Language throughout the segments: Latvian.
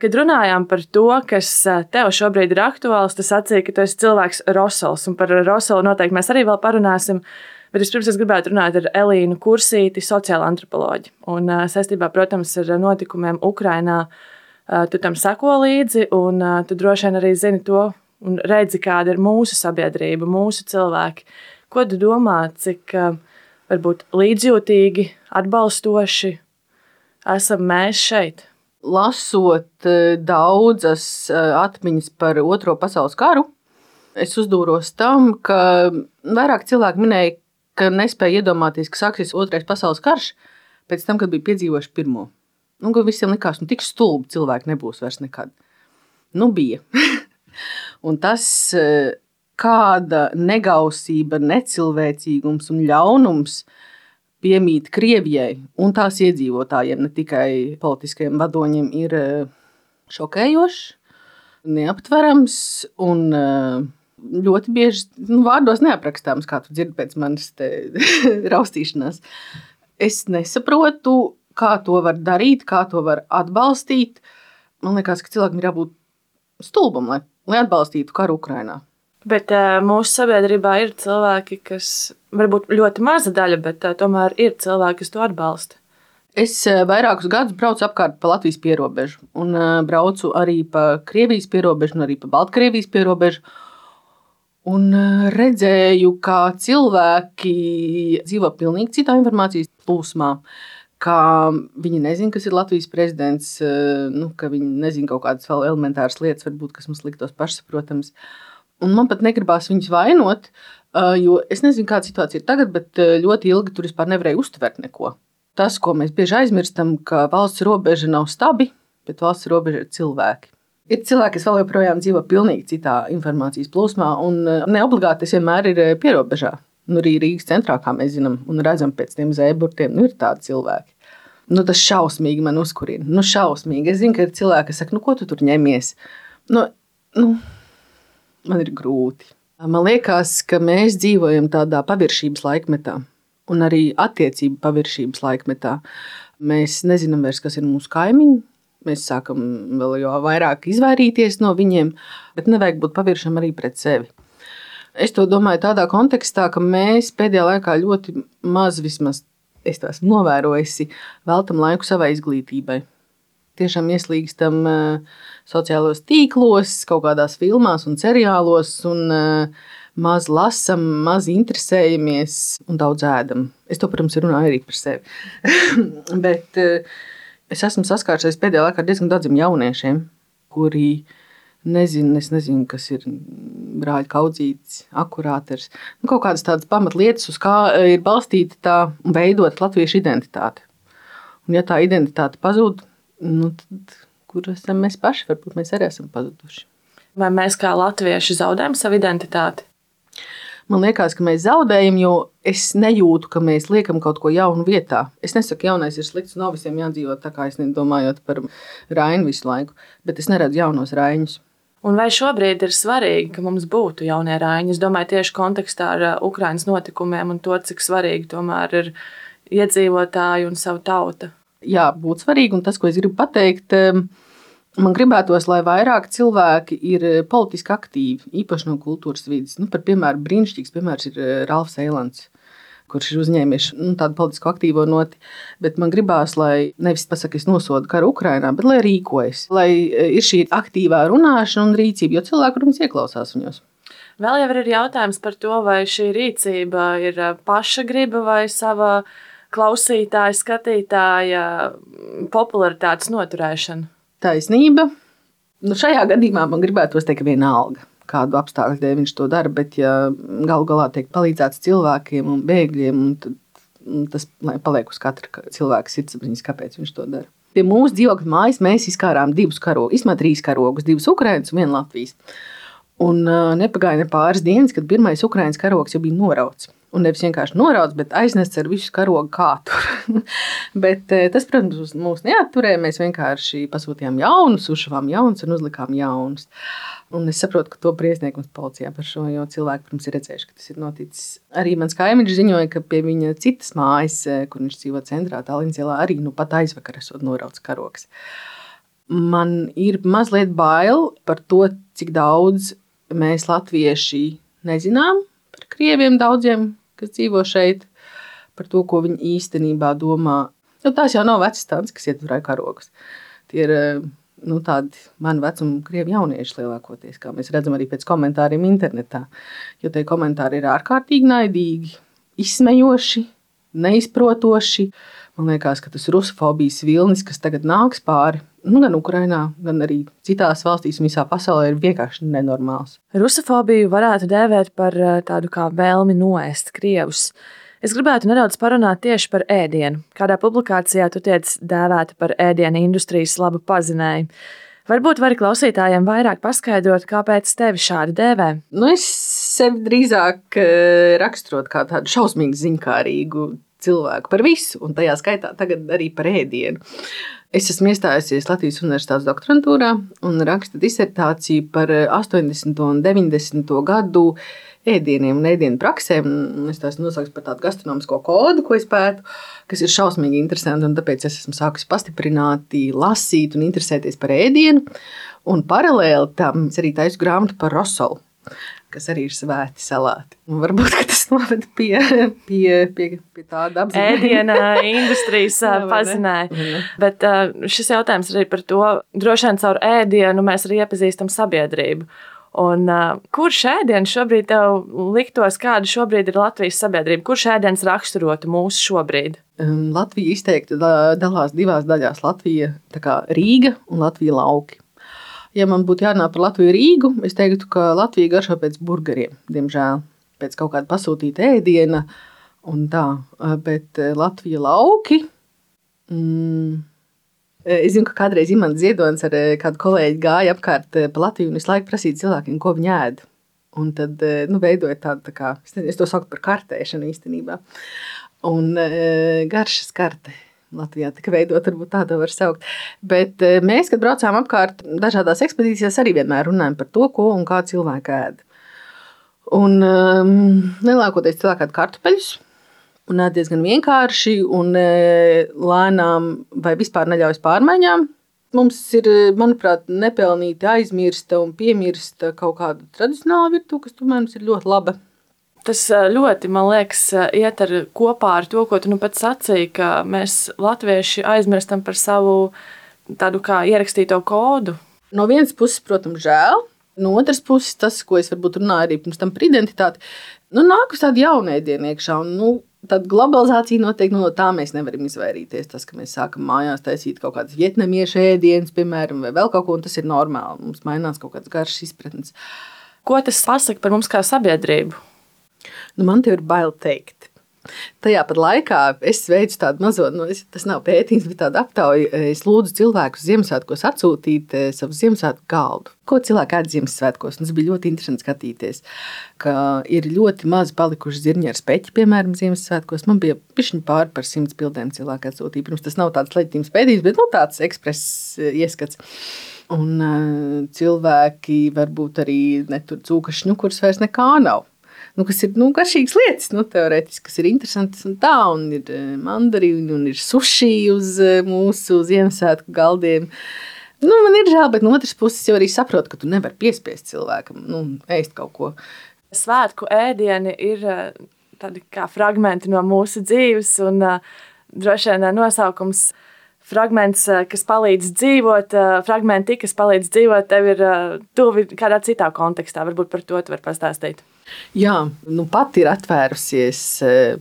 Kad runājām par to, kas tev šobrīd ir aktuāls, tas atsīja, ka tu esi cilvēks Rosals, un par Rosalu noteikti mēs arī vēl parunāsim. Bet vispirms es gribētu runāt ar Elīnu Kursīti, sociālo antropoloģi. Un saistībā, protams, ar notikumiem Ukrajinā, tu tam seko līdzi, un tu droši vien arī zini to un redzi, kāda ir mūsu sabiedrība, mūsu cilvēki. Ko tu domā, cik varbūt līdzjūtīgi, atbalstoši esam mēs šeit? Lasot eh, daudzas eh, atmiņas par Otro pasaules karu, es uzdūros tam, ka vairāk cilvēki minēja, ka nespēja iedomāties, ka sāksies Otrais pasaules karš pēc tam, kad bija piedzīvojuši pirmo. Nu, visiem likās, ka nu, tik stulbi cilvēki nebūs vairs nekad. Nu, bija. un tas, eh, kāda negausība, necilvēcīgums un ļaunums ir piemīt Krievijai un tās iedzīvotājiem, ne tikai politiskajiem vadoņiem, ir eh, šokējošs, neaptverams un eh, ļoti bieži nu, vārdos neaprakstāms, kā tu dzirdi pēc manas raustīšanās. Es nesaprotu, kā to var darīt, kā to var atbalstīt. Man liekas, ka cilvēkam ir jābūt stulbam, lai, lai atbalstītu karu Ukrajinā. Bet uh, mūsu sabiedrībā ir cilvēki, kas varbūt ļoti maza daļa, bet uh, tomēr ir cilvēki, kas to atbalsta. Es uh, vairākus gadus braucu apkārt pa Latvijas pierobežu, un uh, braucu arī pa Krievijas pierobežu, un arī pa Baltkrievijas pierobežu. Un uh, redzēju, kā cilvēki dzīvo pilnīgi citā informācijas plūsmā. Kā viņi nezina, kas ir Latvijas prezidents, nu, ka viņi nezina kaut kādas vēl elementāras lietas, varbūt, kas mums liktos pašsaprotamas. Uh, Un man pat negribās viņus vainot, jo es nezinu, kāda situācija ir tagad, bet ļoti ilgi tur vispār nevarēju uztvert neko. Tas, ko mēs bieži aizmirstam, ka valsts robeža nav stabi, bet valsts robeža ir cilvēki. Ir cilvēki, kas vēl joprojām dzīvo pilnīgi citā informācijas plūsmā, un ne obligāti tas vienmēr ir pierobežā. Nu, arī Rīgas centrā, kā mēs zinām, un redzam pēc tiem zēburtiem, nu, ir tādi cilvēki. Nu, tas šausmīgi man uzkurina. Nu, šausmīgi. Es zinu, ka ir cilvēki, kas saka, nu, ko tu tur ņemies. Nu, nu, man ir grūti. Man liekas, ka mēs dzīvojam tādā paviršības laikmetā, un arī attiecību paviršības laikmetā. Mēs nezinām vairs, kas ir mūsu kaimiņi. Mēs sākam vēl vairāk izvairīties no viņiem, bet nevajag būt paviršam arī pret sevi. Es to domāju tādā kontekstā, ka mēs pēdējā laikā ļoti maz, vismaz es to esmu novērojusi, veltam laiku savai izglītībai tiešām ieslīgstam uh, sociālos tīklos, kaut kādās filmās un seriālos. Un, uh, Maz lasām, maz interesējamies un daudz ēdam. Es to, protams, runāju arī par sevi. Bet uh, es esmu saskārusies pēdējā laikā ar diezgan daudziem jauniešiem, kuri nezinu, es nezinu, kas ir brāļa kaudzīts, akurāters. Nu, kaut kādas tādas pamatlietas, uz kā ir balstīta tā veidot latviešu identitāti. Un, ja tā identitāte pazūd, nu, tad, kur esam mēs paši? Varbūt mēs arī esam pazuduši. Vai mēs kā latvieši zaudējam savu identitāti? Man liekas, ka mēs zaudējam, jo es nejūtu, ka mēs liekam kaut ko jaunu vietā. Es nesaku, ka jaunais ir slikts, nav visiem jādzīvot tā, kā es domāju par Rainu visu laiku, bet es neredzu jaunos Rainus. Un vai šobrīd ir svarīgi, ka mums būtu jaunie rāņi? Es domāju, tieši kontekstā ar uh, Ukraiņas notikumiem un to, cik svarīgi tomēr ir iedzīvotāji un savu tautu jā, būt svarīgi. Un tas, ko es gribu pateikt, man gribētos, lai vairāk cilvēki ir eh, politiski aktīvi, īpaši no kultūras vidas. Nu, par piemēru, brīnišķīgs piemērs ir eh, Ralfs Eilants. Kurš ir uzņēmis nu, tādu politisku aktīvo noti. Bet man gribās, lai nevis pasakā, es nosodu karu Ukrajinā, bet lai rīkojas, lai eh, ir šī aktīvā runāšana un rīcība, jo cilvēki, protams, ieklausās viņos. Vēl jau ir jautājums par to, vai šī rīcība ir paša griba vai sava klausītāja, skatītāja popularitātes noturēšana? Taisnība. Nu, šajā gadījumā man gribētu teikt, vienalga, kādu apstākļu dēļ viņš to dara, bet ja galu galā tiek palīdzēts cilvēkiem un bēgļiem, un tas paliek uz katra cilvēka sirdsapziņas, kāpēc viņš to dara. Pie mūsu dzīvokļa mājas mēs izkārām divus karogus, īstenībā trīs karogus, divus Ukraiņus un vienu Latvijas. Un uh, nepagāja ne pāris dienas, kad pirmais Ukraiņas karogs jau bija norauts. Un nevis vienkārši noraudzis, bet aiznests ar visu karogu kātu. bet, eh, tas, protams, mūs neatturēja. Mēs vienkārši pasūtījām jaunus, uzšāvām jaunus un uzlikām jaunus. Un es saprotu, ka to priecniekums policijā par šo, jo cilvēki, protams, ir redzējuši, ka tas ir noticis. Arī mans kaimiņš ziņoja, ka pie viņa citas mājas, kur viņš dzīvo centrā, Tallinas ielā, arī nu pat aizvakar esot norauts karogs. man ir mazliet bail par to, cik daudz mēs latvieši nezinām par krieviem daudziem, kas dzīvo šeit, par to, ko viņi īstenībā domā. Nu, tās jau nav vecas tādas, kas ieturēja karogus. Tie ir nu, tādi mani vecuma krievi jaunieši lielākoties, kā mēs redzam arī pēc komentāriem internetā. Jo tie komentāri ir ārkārtīgi naidīgi, izsmejoši, neizprotoši. Man liekas, ka tas rusofobijas vilnis, kas tagad nāks pāri, nu, gan Ukrajinā, gan arī citās valstīs visā pasaulē, ir vienkārši nenormāls. Rusofobiju varētu dēvēt par tādu kā vēlmi noēst krievus. Es gribētu nedaudz parunāt tieši par ēdienu. Kādā publikācijā tu tiec dēvēta par ēdienu industrijas labu pazinēju. Varbūt vari klausītājiem vairāk paskaidrot, kāpēc tevi šādi dēvē? Nu, es sevi drīzāk raksturotu kā tādu šausmīgi ziņkārīgu cilvēku par visu, un tajā skaitā tagad arī par ēdienu. Es esmu iestājusies Latvijas Universitātes doktorantūrā un rakstu disertāciju par 80. un 90. gadu ēdieniem un ēdienu praksēm. Es tās nosaucu par tādu gastronomisko kodu, ko es pētu, kas ir šausmīgi interesanti. Tāpēc es esmu sākusi pastiprināti lasīt un interesēties par ēdienu. Un paralēli tam es arī taisu grāmatu par rosolu kas arī ir svēti salāti. Un varbūt tas noved pie, pie, pie, pie tāda apziņas. Ēdiena industrijas pazināja. Bet šis jautājums arī par to, droši vien caur ēdienu mēs arī iepazīstam sabiedrību. Un, uh, kurš ēdiens šobrīd tev liktos, kāda šobrīd ir Latvijas sabiedrība? Kurš ēdiens raksturotu mūsu šobrīd? Um, Latvija izteikti dalās divās daļās - Latvija Rīga un Latvija lauki. Ja man būtu jārunā par Latviju Rīgu, es teiktu, ka Latvija garšo pēc burgeriem, diemžēl, pēc kaut kāda pasūtīta ēdiena un tā. Bet Latvija lauki. Mm, Es zinu, ka kādreiz Imants Ziedonis ar kādu kolēģi gāja apkārt pa Latviju un visu laiku prasīja cilvēkiem, ko viņi ēd. Un tad nu, veidoja tādu, tā kā, es to saucu par kartēšanu īstenībā. Un garšas karte Latvijā tika veidot, varbūt tā var saukt. Bet eh, mēs, kad braucām apkārt dažādās ekspedīcijās, arī vienmēr runājam par to, ko un kā cilvēki ēd. Un um, lielākoties cilvēki ēd kartupeļus. Un ēd diezgan vienkārši un e, lēnām, vai vispār neļaujas pārmaiņām. Mums ir, manuprāt, nepelnīti aizmirsta un piemirsta kaut kāda tradicionāla virtuve, kas tomēr mums ir ļoti laba. Tas ļoti, man liekas, iet ar kopā ar to, ko tu nu pats sacīji, ka mēs latvieši aizmirstam par savu tādu kā ierakstīto kodu. No vienas puses, protams, žēl. No otras puses, tas, ko es varbūt runāju arī pirms tam par identitāti, nu, nāk uz tādu jaunēdienu iekšā. Un, nu, Tad globalizācija noteikti nu, no tā mēs nevaram izvairīties. Tas, ka mēs sākam mājās taisīt kaut kādas vietnamiešu ēdienas, piemēram, vai vēl kaut ko, un tas ir normāli. Mums mainās kaut kādas garšas izpratnes. Ko tas pasaka par mums kā sabiedrību? Nu, man te ir bail teikt. Tajā pat laikā es veicu tādu mazo, nu, es, tas nav pētījums, bet tādu aptauju. Es lūdzu cilvēkus Ziemassvētkos atsūtīt eh, savu Ziemassvētku galdu. Ko cilvēki ēd Ziemassvētkos? Tas bija ļoti interesanti skatīties, ka ir ļoti maz palikuši zirņi ar speķi, piemēram, Ziemassvētkos. Man bija pišķiņi pāri par simts bildēm cilvēku atsūtīja. Protams, tas nav tāds leģitīms pētījums, bet nu, tāds ekspress eh, ieskats. Un cilvēki varbūt arī netur cūkašņu, kuras vairs nekā nav nu, kas ir nu, garšīgas lietas, nu, teorētiski, kas ir interesantas un tā, un ir eh, mandarīni, un ir sushi uz eh, mūsu Ziemassvētku galdiem. Nu, man ir žēl, bet no otras puses jau arī saprotu, ka tu nevari piespiest cilvēkam nu, ēst kaut ko. Svētku ēdieni ir eh, tādi kā fragmenti no mūsu dzīves, un droši vien nosaukums fragments, kas palīdz dzīvot, fragmenti, kas palīdz dzīvot, tev ir tuvi kādā citā kontekstā. Varbūt par to tu vari pastāstīt. Jā, nu pat ir atvērusies. Eh,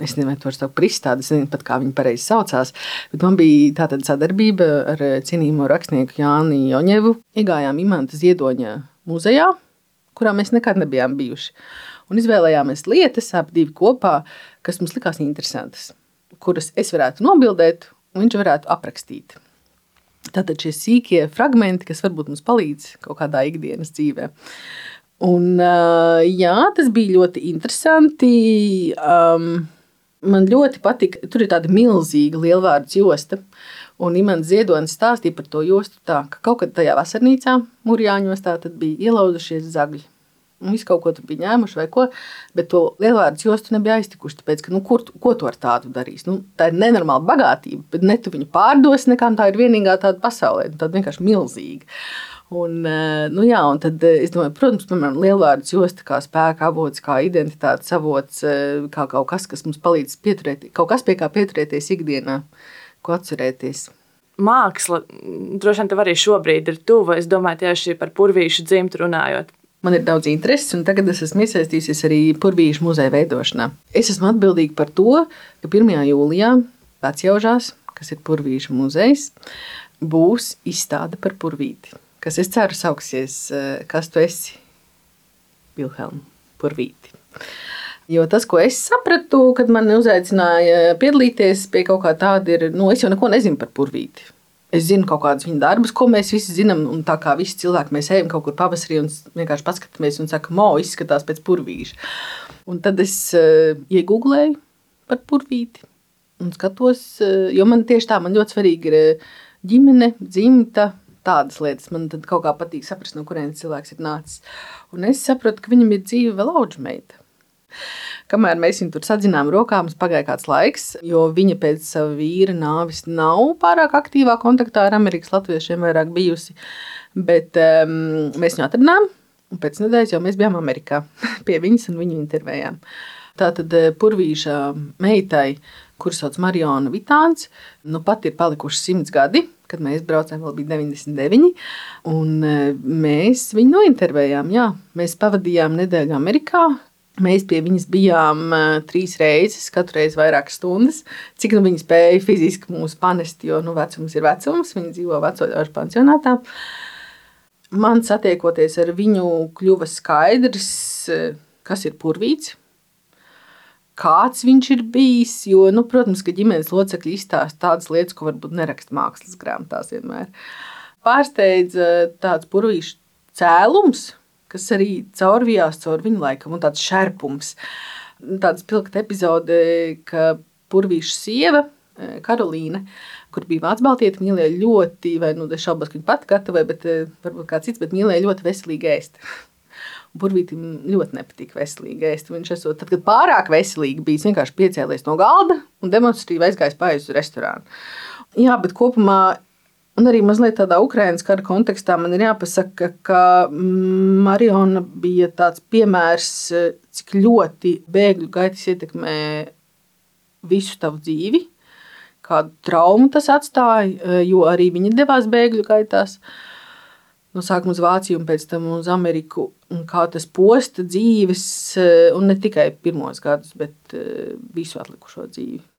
es vai to par izstādi, es nezinu pat, kā viņi pareizi saucās. Bet man bija tāda sadarbība ar eh, cienījumu rakstnieku Jāni Joņevu. Iegājām Imanta Ziedoņa muzejā, kurā mēs nekad nebijām bijuši. Un izvēlējāmies lietas, abi divi kopā, kas mums likās interesantas, kuras es varētu nobildēt, un viņš varētu aprakstīt. Tātad šie sīkie fragmenti, kas varbūt mums palīdz kaut kādā ikdienas dzīvēm. Un, jā, tas bija ļoti interesanti. Um, man ļoti patika, tur ir tāda milzīga lielvārdu josta. Un Imants Ziedonis stāstīja par to jostu tā, ka kaut kad tajā vasarnīcā, Mūrjāņos, tā bija ielauzušies zagļi. un visu kaut ko tur bija ņēmuši vai ko, bet to lielvārdu jostu nebija aiztikuši, tāpēc, ka, nu, kur, ko tu ar tādu darīs? Nu, tā ir nenormāla bagātība, bet ne tu viņu pārdos, nekā tā ir vienīgā tāda pasaulē, tāda vienkārši milzīga. Un, eh, nu jā, un tad eh, es domāju, protams, piemēram, lielvārds josta kā spēka avots, kā identitātes avots, eh, kā kaut kas, kas mums palīdz pieturēties, kaut kas pie kā pieturēties ikdienā, ko atcerēties. Māksla droši vien tev arī šobrīd ir tuva. Es domāju, tieši par purvīšu dzimtu runājot. Man ir daudz intereses, un tagad es esmu iesaistījusies arī Purvīšu muzeja veidošanā. Es esmu atbildīga par to, ka 1. jūlijā Vecjaužās, kas ir Purvīšu muzejs, būs izstāde par purvīti kas es ceru sauksies, eh, kas tu esi, Vilhelm, Purvīti. Jo tas, ko es sapratu, kad man uzaicināja piedalīties pie kaut kā tāda, ir, nu, es jau neko nezinu par Purvīti. Es zinu kaut kādus viņa darbus, ko mēs visi zinām, un tā kā visi cilvēki mēs ejam kaut kur pavasarī un vienkārši paskatāmies un sakām, mo, izskatās pēc purvīša. Un tad es uh, iegūlēju par purvīti un skatos, uh, jo man tieši tā, man ļoti svarīgi ir ģimene, dzimta, tādas lietas. Man kaut kā patīk saprast, no kurienes cilvēks ir nācis. Un es saprotu, ka viņam ir dzīve vēl audžmeita. Kamēr mēs viņu tur sadzinām rokām, pagāja kāds laiks, jo viņa pēc sava vīra nāvis nav pārāk aktīvā kontaktā ar Amerikas latviešiem, vairāk bijusi. Bet um, mēs viņu atradām, un pēc nedēļas jau mēs bijām Amerikā pie viņas un viņu intervējām. Tātad eh, Purvīša meitai, kuras sauc Mariona Vitāns, nu pat ir palikuši simts gadi kad mēs braucām, vēl bija 99. Un e, mēs viņu nointervējām. Jā. Mēs pavadījām nedēļu Amerikā. Mēs pie viņas bijām uh, trīs reizes, katru reizi vairākas stundas. Cik nu viņa spēja fiziski mūs panest, jo nu, vecums ir vecums, viņa dzīvo vecāku pansionātā. Man satiekoties ar viņu, kļuva skaidrs, e, kas ir purvīts kāds viņš ir bijis. Jo, nu, protams, ka ģimenes locekļi izstāsta tādas lietas, ko varbūt neraksta mākslas grāmatās vienmēr. Pārsteidza tāds purvīšu cēlums, kas arī caurvijās caur viņu laikam, un tāds šerpums. Tāds pilkta epizode, ka purvīšu sieva e, Karolīna, kur bija Vācu Baltieti, mīlēja ļoti, vai nu, es šaubos, ka viņa pati gatavoja, bet e, varbūt kāds cits, bet mīlēja ļoti veselīgi ēst. Burvītam ļoti nepatīk veselīgi ēst. Viņš esot, tad, kad pārāk veselīgi bija, vienkārši piecēlies no galda un demonstratīvi aizgājis pāri uz restorānu. Jā, bet kopumā Un arī mazliet tādā Ukraiņas kara kontekstā man ir jāpasaka, ka Mariona bija tāds piemērs, cik ļoti bēgļu gaitas ietekmē visu tavu dzīvi, kādu traumu tas atstāja, jo arī viņa devās bēgļu gaitās. Uh, no sākuma uz Vāciju un pēc tam uz Ameriku. Kā tas posta dzīves, eh, un ne tikai pirmos gadus, bet eh, visu atlikušo dzīvi.